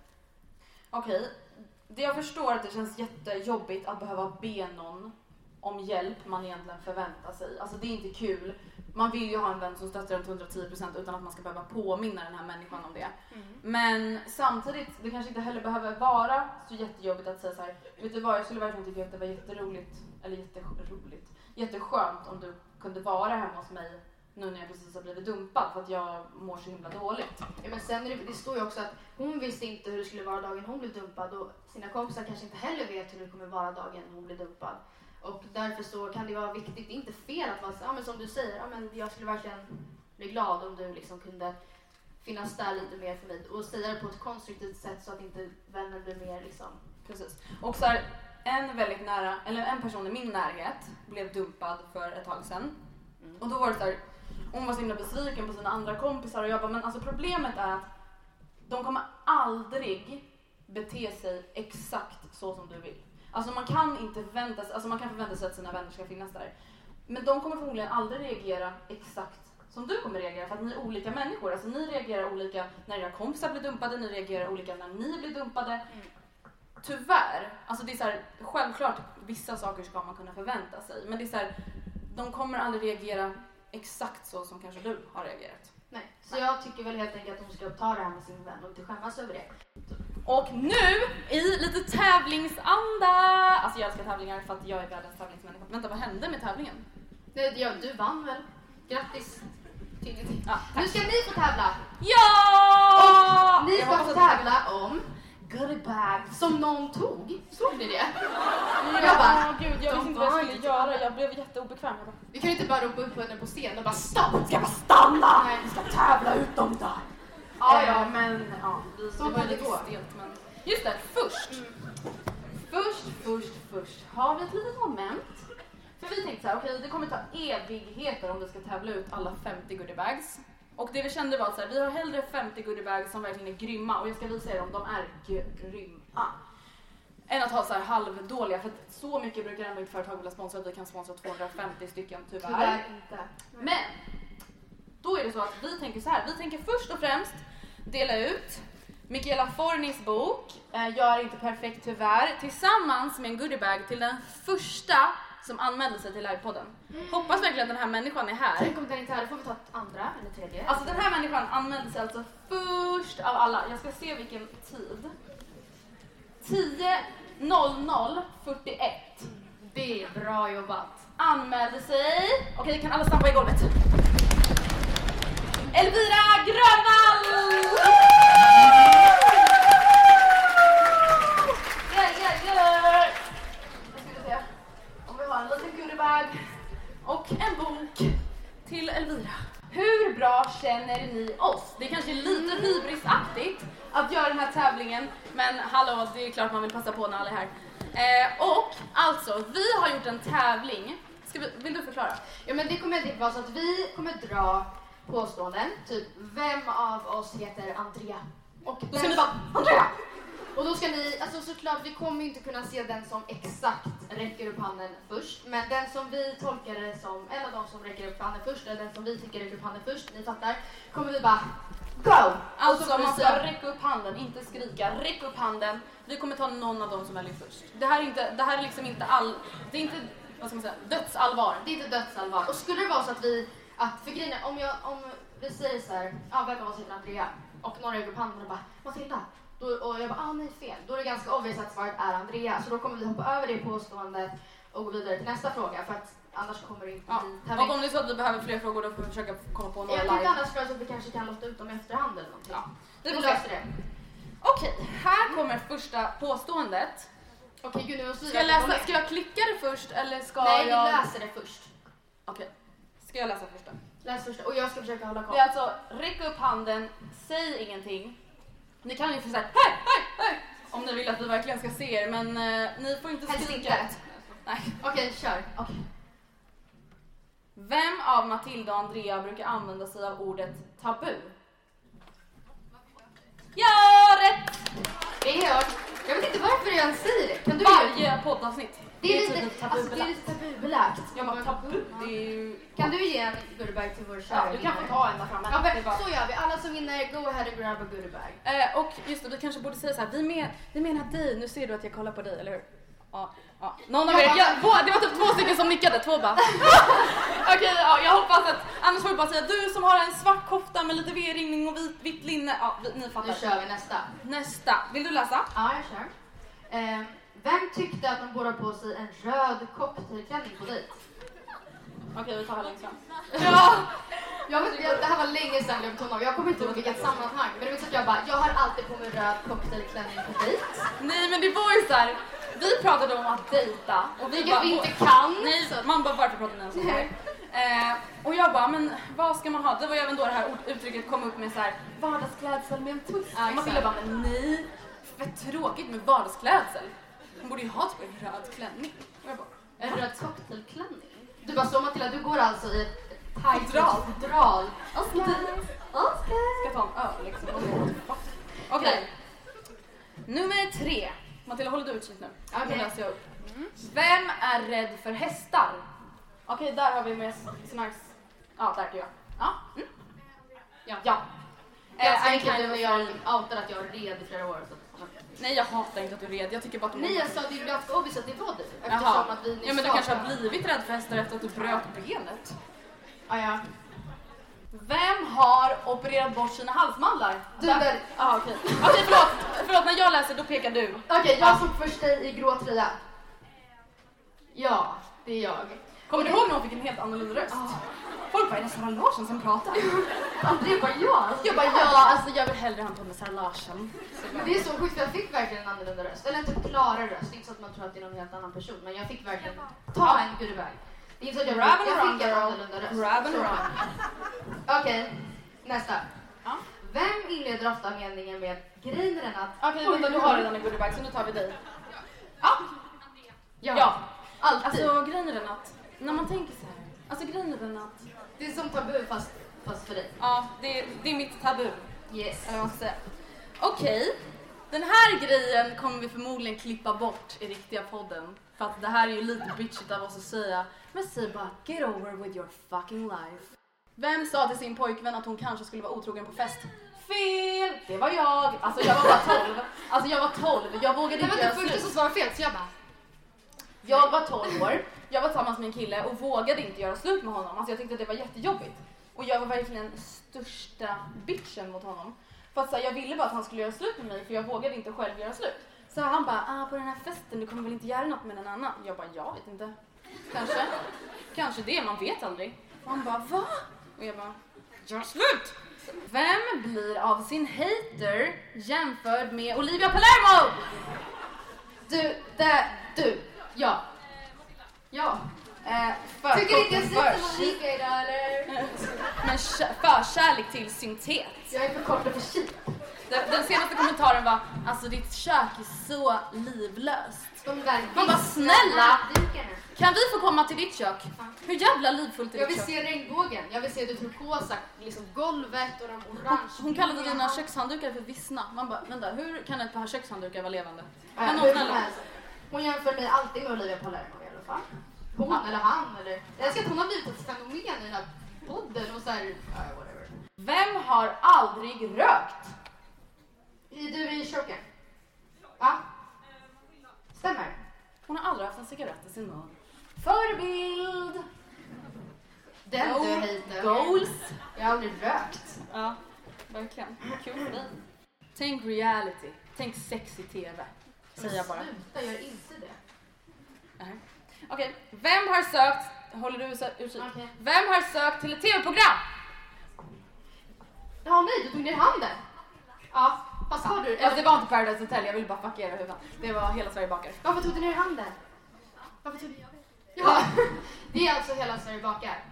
Okej, det jag förstår att det känns jättejobbigt att behöva be någon om hjälp man egentligen förväntar sig. Alltså det är inte kul man vill ju ha en vän som stöttar en till 110% utan att man ska behöva påminna den här människan om det. Men samtidigt, det kanske inte heller behöver vara så jättejobbigt att säga så här. vet du vad, jag skulle verkligen tycka att det var jätteroligt, eller jätteroligt, jätteskönt om du kunde vara hemma hos mig nu när jag precis har blivit dumpad för att jag mår så himla dåligt. Ja, men sen det, det står ju också att hon visste inte hur det skulle vara dagen hon blev dumpad och sina kompisar kanske inte heller vet hur det kommer vara dagen hon blir dumpad. Och därför så kan det vara viktigt, det är inte fel att så, ja, men som du säger, ja, men jag skulle verkligen bli glad om du liksom kunde finnas där lite mer för mig och säga det på ett konstruktivt sätt så att inte vännen blir mer liksom Precis. Och så här, en väldigt nära, eller en person i min närhet blev dumpad för ett tag sedan. Och då var det så här, hon var så himla besviken på sina andra kompisar och jag bara, men alltså problemet är att de kommer aldrig bete sig exakt så som du vill. Alltså man kan inte förvänta sig, alltså man kan förvänta sig att sina vänner ska finnas där. Men de kommer förmodligen aldrig reagera exakt som du kommer reagera för att ni är olika människor. Alltså ni reagerar olika när era kompisar blir dumpade, ni reagerar olika när ni blir dumpade. Tyvärr, alltså det är så här, självklart vissa saker ska man kunna förvänta sig. Men det är så här, de kommer aldrig reagera exakt så som kanske du har reagerat. Nej. Så jag tycker väl helt enkelt att hon ska ta det här med sin vän och inte skämmas över det. Och nu i lite tävlingsanda. Alltså jag älskar tävlingar för att jag är världens tävlingsmänniska. Vänta, vad hände med tävlingen? Nej, ja, du vann väl? Grattis! Ja, Nu ska ni få tävla! Ja! Ni Jag ska få tävla om Goodie bags. Som någon tog. Såg ni det? Jag Jag bara, gud jag visste inte vad jag skulle göra. Jag blev jätteobekväm. Jag bara, Vi kan ju inte bara ropa upp henne på scen och bara stopp! ska bara stanna? Nej. Vi ska tävla ut dem då. Ja, ja, men ja. Vi, Så det var lite stelt men. Just det, först. Först, först, först har vi ett litet moment. För vi tänkte så här, okej det kommer ta evigheter om vi ska tävla ut alla 50 goodiebags. Och det vi kände var att så här, vi har hellre 50 goodiebags som verkligen är grymma och jag ska visa er om de är grymma. Än att ha så här halvdåliga för så mycket brukar ändå inte företag vilja sponsra att vi kan sponsra 250 stycken tyvärr. Tyvärr inte. Men då är det så att vi tänker så här. Vi tänker först och främst dela ut Michaela Fornis bok eh, Gör inte perfekt tyvärr tillsammans med en goodiebag till den första som anmälde sig till livepodden. Hoppas verkligen att den här människan är här. Tänk om den inte är här, då får vi ta andra eller tredje. Alltså den här människan anmälde sig alltså först av alla. Jag ska se vilken tid. 10.00.41 Det är bra jobbat. anmälde sig. Okej, kan alla stampa i golvet? Elvira Grönvall! Yeah, yeah, yeah. Nu ska vi se om vi har en goodiebag och en bok till Elvira. Hur bra känner ni oss? Det är kanske lite hybrisaktigt att göra den här tävlingen, men hallå, det är klart man vill passa på när alla är här. Eh, och alltså, vi har gjort en tävling. Vi, vill du förklara? Ja men det kommer typ vara så att vi kommer dra påståenden, typ vem av oss heter Andrea? Och Då ska ni bara, Andrea! Och då ska ni, alltså såklart vi kommer ju inte kunna se den som exakt räcker upp handen först. Men den som vi tolkar det som, en av de som räcker upp handen först, eller den som vi tycker räcker upp handen först, ni fattar, kommer vi bara Go! Så Alltså man ska räcka upp handen, inte skrika. Räck upp handen. Vi kommer ta någon av dem som väljer först. Det här är, inte, det här är liksom inte all... Det är inte, vad ska man säga, dödsallvar. Det är inte dödsallvar. Och skulle det vara så att vi, att för grejen är, om, jag, om vi säger så här, ja vem av oss heter Andrea? Och några räcker upp handen och bara, Matilda. Då, och jag bara, ah nej fel. Då är det ganska obvious att svaret är Andrea. Så då kommer vi hoppa över det påståendet och gå vidare till nästa fråga. För att annars kommer det inte Ja. bli Och om det är så att vi behöver fler frågor då får vi försöka komma på några Jag tänkte live. annars föreslå att vi kanske kan låta ut dem i efterhand eller någonting. Ja. Vi Vi löser se. det. Okej, här kommer första påståendet. Okej gud nu Ska jag, läsa, ska jag klicka det först eller ska är. Nej, vi jag... läser det först. Okej. Ska jag läsa första? Läs först och jag ska försöka hålla koll. Det är alltså, räck upp handen, säg ingenting. Ni kan ju få säga hej, hej, hej! Om ni vill att vi verkligen ska se er, men eh, ni får inte Helst skrika. inte. Nej. Okej, kör. Okej. Vem av Matilda och Andrea brukar använda sig av ordet tabu? Ja, rätt! Det är jag. Jag vet inte varför jag ens säger det. Kan du Varje poddavsnitt. Det är typ lite, alltså, det är lite tabubelagt. Jag bara, tabu? Det är ju... Kan du ge en goodiebag till vår kära Ja, du kan få ta en där framme. Ja, men, bara- så gör vi. Alla som vinner, go ahead and grab a goodiebag. Eh, och just det, vi kanske borde säga så här, vi, men, vi menar dig, nu ser du att jag kollar på dig, eller hur? Ja, ja. Någon av er, jag, det var typ två stycken som nickade, två bara. Okej, ja, jag hoppas att, annars får vi bara säga du som har en svart kofta med lite V-ringning och vit, vitt linne. Ja, vi, ni fattar. Nu kör vi nästa. Nästa, vill du läsa? Ja, jag kör. Eh, vem tyckte att de borde ha på sig en röd cocktailklänning på dejt? Okej, vi tar här längst fram. Ja! Jag vet, jag, det här var länge sedan jag betonade, jag kommer inte ihåg vilket sammanhang. Men det var så att jag bara, jag har alltid på mig röd cocktailklänning på dejt. Nej men det var ju såhär, vi pratade om att dejta. Och vi Vilket bara, vi inte kan. Nej, man bara varför pratar ni om här? Eh, och jag bara, men vad ska man ha? Det var ju även då det här uttrycket kom upp med så här vardagsklädsel med en twist. Och man ville bara, men nej, för tråkigt med vardagsklädsel. Hon borde ju ha typ en röd klänning. Och jag bara, En röd cocktailklänning? Du bara, så Matilda, du går alltså i ett tajt Fodral. fodral. Oscar. Oscar. ska ta en öl liksom. Okej. Nummer tre. Matilda, håller du utkik nu? Okej. Nu läser jag upp. Vem är rädd för hästar? Okej, där har vi med här... Ja, där är jag. Ja. Mm. Ja. ja. Eh, I enkelt kind nu när of jag outade att jag red i flera år. Så. Nej, jag hatar inte att du är rädd. Jag tycker bara att du... Nej, jag sa det är ganska obvious att det var du. Eftersom Jaha. att vi nyss Ja, men du kanske att- har blivit rädd för hästar efter att du bröt benet. Ja, ja. Vem har opererat bort sina halsmandlar? Du där. Ah, okej. Okej, förlåt. Förlåt, när jag läser då pekar du. Okej, jag såg först dig i grå tröja. Ja, det är jag. Kommer du ihåg när hon fick en helt annorlunda röst? Folk bara, är det Sara Larsson som pratar? André bara ja. Jag bara, ja, alltså jag vill hellre ha en podd med Sara Larsson. Men det är så sjukt för jag fick verkligen en annorlunda röst. Eller en typ klarare röst. Inte så att man tror att det är någon helt annan person. Men jag fick verkligen ta en goodiebag. Det är inte så att jag, jag fick en annorlunda röst. And. Okej, nästa. Ja. Vem inleder ofta meningen med grejen är den att... Okej, vänta, du har redan en goodiebag så nu tar vi dig. Ja, Ja. ja. Alltid. Alltså grejen är den att, när man tänker så här. Alltså grejen är den att, det är som tabu fast, fast för dig. ja, det, det är mitt tabu. Yes. Eller vad man ska säga. Okej, den här grejen kommer vi förmodligen klippa bort i riktiga podden. För att det här är ju lite bitchigt av oss att säga. Men säg bara get over with your fucking life. Vem sa till sin pojkvän att hon kanske skulle vara otrogen på fest? Fel! Det var jag! Alltså jag var bara 12. Alltså jag var 12, jag vågade Det inte var göra den första slut. som svarade fel så jag bara... Jag var 12 år, jag var tillsammans med en kille och vågade inte göra slut med honom. Alltså jag tyckte att det var jättejobbigt. Och jag var verkligen största bitchen mot honom. För att så här, jag ville bara att han skulle göra slut med mig för jag vågade inte själv göra slut. Så han bara, ah, på den här festen, du kommer väl inte göra något med någon annan? Jag bara, jag vet inte. Kanske. Kanske det, man vet aldrig. Och han bara, va? Och jag bara, gör slut! Vem blir av sin hater jämförd med Olivia Palermo? Du, det, du, ja. Ja. Eh, för, Tycker inte jag ser ut idag eller? Men kä- förkärlek till syntet. Jag är för kort och för cheap. Den, den senaste kommentaren var alltså ditt kök är så livlöst. De där Man bara, snälla! Kan vi få komma till ditt kök? Hur jävla livfullt är Jag ditt vill kök? se regnbågen. Jag vill se det turkosa, liksom golvet och de orange. Hon kallade dina kökshanddukar för vissna. Man bara, vänta hur kan ett par kökshanddukar vara levande? Äh, Kan någon hur som snälla? Hon jämför mig alltid med Olivia Palermo i fall. Hon eller han eller... Jag älskar att hon har blivit ett fenomen i den här podden och såhär, ja whatever. Vem har aldrig rökt? Är du i choken? Ja. Stämmer. Hon har aldrig haft en cigarett i sin mun. Förebild! Den du Goal- hater. Goals! Jag har aldrig rökt. Ja, verkligen. Kul för dig. Tänk reality. Tänk sex i TV. Säger jag bara. Sluta, gör inte det. Nej. Okej, vem har sökt... Håller du utkik? Okej. Vem har sökt till ett TV-program? Ja, nej, du tog ner handen. Ja, vad sa du? Alltså, det var inte Paradise Hotel, jag ville bara fucka era huvuden. Det var Hela Sverige bakar. Varför tog du ner handen? Varför tog du... Ja, det är alltså hela Sverige bakar.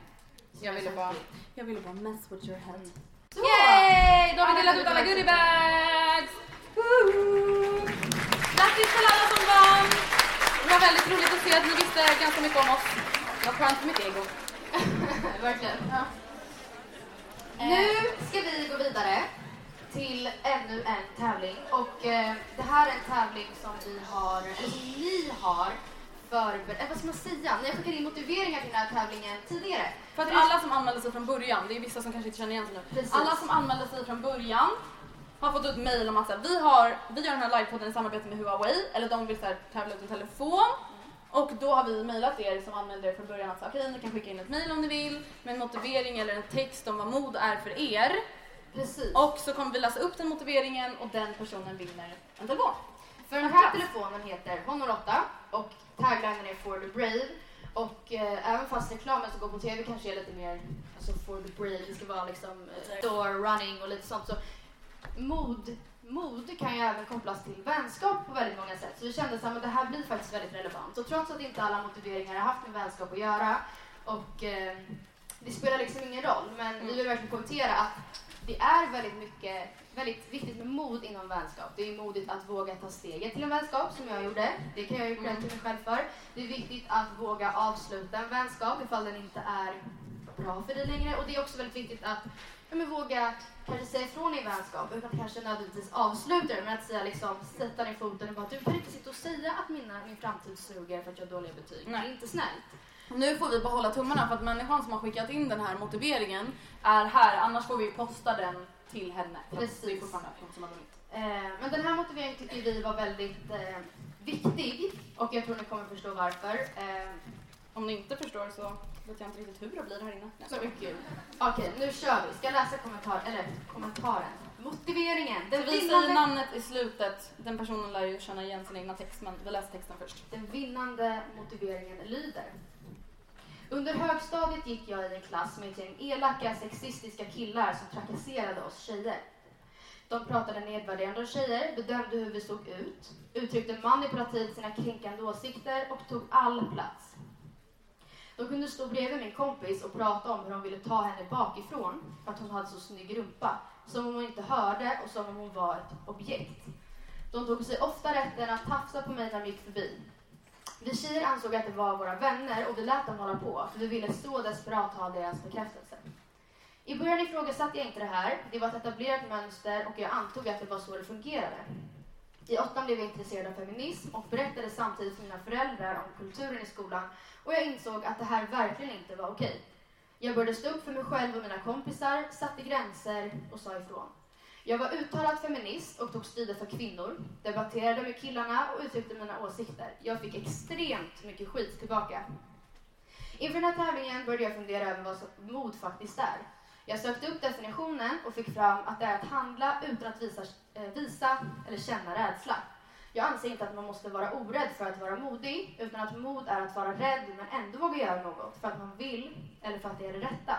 Jag ville bara, jag ville bara mess with your head. Så. Yay! Då har vi delat ut alla goodiebags! Grattis till alla som vann! Det var väldigt roligt att se att ni visste ganska mycket om oss. Det var skönt för mitt ego. Verkligen. Ja. Nu ska vi gå vidare till ännu en tävling och eh, det här är en tävling som vi har, eller som ni har förberett, eh, vad ska man säga? Ni har skickat in motiveringar till den här tävlingen tidigare. För att alla som anmälde sig från början, det är vissa som kanske inte känner igen sig nu. Precis. Alla som anmälde sig från början har fått ut mail om att här, vi, har, vi gör den här livepodden i samarbete med Huawei, eller de vill så här, tävla ut en telefon. Och då har vi mejlat er som anmälde er från början att okej, ni kan skicka in ett mejl om ni vill med en motivering eller en text om vad mod är för er. Precis. Och så kommer vi läsa upp den motiveringen och den personen vinner en telefon. För den här telefonen heter Honor 8 och taglinen är For the Brave. Och eh, även fast reklamen som går på TV kanske är lite mer alltså For the Brave, det ska vara liksom eh, door running och lite sånt. Så mod, mod kan ju även kopplas till vänskap på väldigt många sätt. Så vi kände att det här blir faktiskt väldigt relevant. Och trots att inte alla motiveringar har haft med vänskap att göra och eh, det spelar liksom ingen roll. Men vi vill verkligen kommentera att det är väldigt mycket, väldigt viktigt med mod inom vänskap. Det är modigt att våga ta steget till en vänskap som jag gjorde. Det kan jag ju cred till mig själv för. Det är viktigt att våga avsluta en vänskap ifall den inte är bra för dig längre. Och det är också väldigt viktigt att ja, men våga kanske säga ifrån i vänskap utan kanske nödvändigtvis avsluta det. Men att säga liksom, sätta ner foten och bara du kan inte sitta och säga att mina, min framtid suger för att jag har dåliga betyg. Nej. Det är inte snällt. Nu får vi behålla tummarna för att människan som har skickat in den här motiveringen är här, annars får vi posta den till henne. Precis. Det är fortfarande hon som har vunnit. Eh, men den här motiveringen tycker vi var väldigt eh, viktig och jag tror ni kommer förstå varför. Eh, Om ni inte förstår så vet jag inte riktigt hur det blir här inne. så mycket. Okej, nu kör vi. Ska jag läsa kommentar, eller kommentaren? Motiveringen. Den vi säger vinnande, namnet i slutet. Den personen lär ju känna igen sin egna text men vi läser texten först. den vinnande motiveringen lyder. Under högstadiet gick jag i en klass med ett gäng elaka, sexistiska killar som trakasserade oss tjejer. De pratade nedvärderande om tjejer, bedömde hur vi såg ut, uttryckte manipulativt sina kränkande åsikter och tog all plats. De kunde stå bredvid min kompis och prata om hur de ville ta henne bakifrån för att hon hade så snygg rumpa, som om hon inte hörde och som om hon var ett objekt. De tog sig ofta rätten att tafsa på mig när de gick förbi. Vi tjejer ansåg att det var våra vänner och vi lät dem hålla på för vi ville så desperat ha deras bekräftelse. I början ifrågasatte jag inte det här. Det var ett etablerat mönster och jag antog att det var så det fungerade. I åttan blev jag intresserad av feminism och berättade samtidigt för mina föräldrar om kulturen i skolan och jag insåg att det här verkligen inte var okej. Jag började stå upp för mig själv och mina kompisar, satte gränser och sa ifrån. Jag var uttalad feminist och tog strider för kvinnor, debatterade med killarna och uttryckte mina åsikter. Jag fick extremt mycket skit tillbaka. Inför den här tävlingen började jag fundera över vad mod faktiskt är. Jag sökte upp definitionen och fick fram att det är att handla utan att visa, eh, visa eller känna rädsla. Jag anser inte att man måste vara orädd för att vara modig, utan att mod är att vara rädd men ändå våga göra något för att man vill eller för att det är det rätta.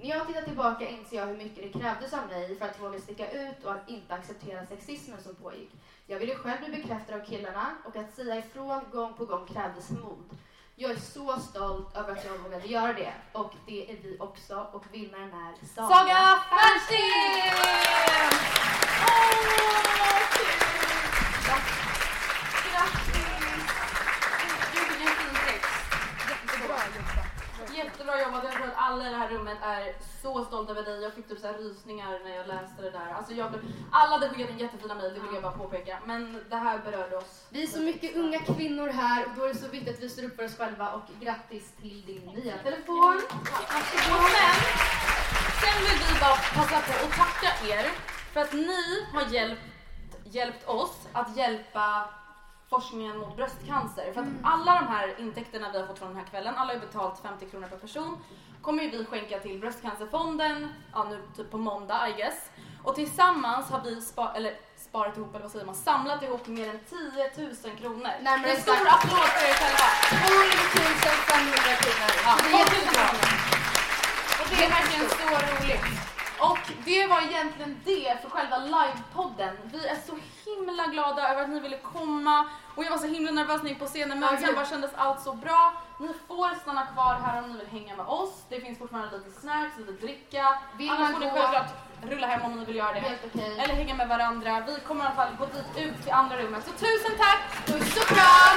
När jag tittar tillbaka inser jag hur mycket det krävdes av mig för att våga sticka ut och att inte acceptera sexismen som pågick. Jag ville själv bli bekräftad av killarna och att säga ifrån gång på gång krävdes mod. Jag är så stolt över att jag vågade göra det och det är vi också och vinnaren är Saga. Saga Fernsten! Jättebra jobbat. Jag tror att alla i det här rummet är så stolta över dig. Fick typ så här rysningar när jag läste det där. Alltså jag blev, alla hade skickat in jättefina mejl, det vill jag bara påpeka. Men det här berörde oss. Vi är så mycket unga kvinnor här och då är det så viktigt att vi står upp för oss själva och grattis till din nya telefon. Och sen, sen vill vi bara passa på att tacka er för att ni har hjälpt, hjälpt oss att hjälpa forskningen mot bröstcancer. För att alla de här intäkterna vi har fått från den här kvällen, alla har ju betalt 50 kronor per person, kommer ju vi skänka till Bröstcancerfonden, ja nu typ på måndag I guess. Och tillsammans har vi spa, eller sparat ihop, eller vad säger man, samlat ihop mer än 10 000 kronor. Närmare en stor applåd för er själva! 12 500 kronor. Ja, Så det är 12 000 jättebra. kronor. Och det är verkligen så roligt. Och det var egentligen det för själva livepodden. Vi är så himla glada över att ni ville komma. Och jag var så himla nervös när jag gick på scenen men sen bara kändes allt så bra. Ni får stanna kvar här om ni vill hänga med oss. Det finns fortfarande lite snacks, lite dricka. Vill Annars får ni självklart rulla hem om ni vill göra det. Helt okej. Eller hänga med varandra. Vi kommer i alla fall gå dit ut till andra rummet. Så tusen tack! Puss och kram!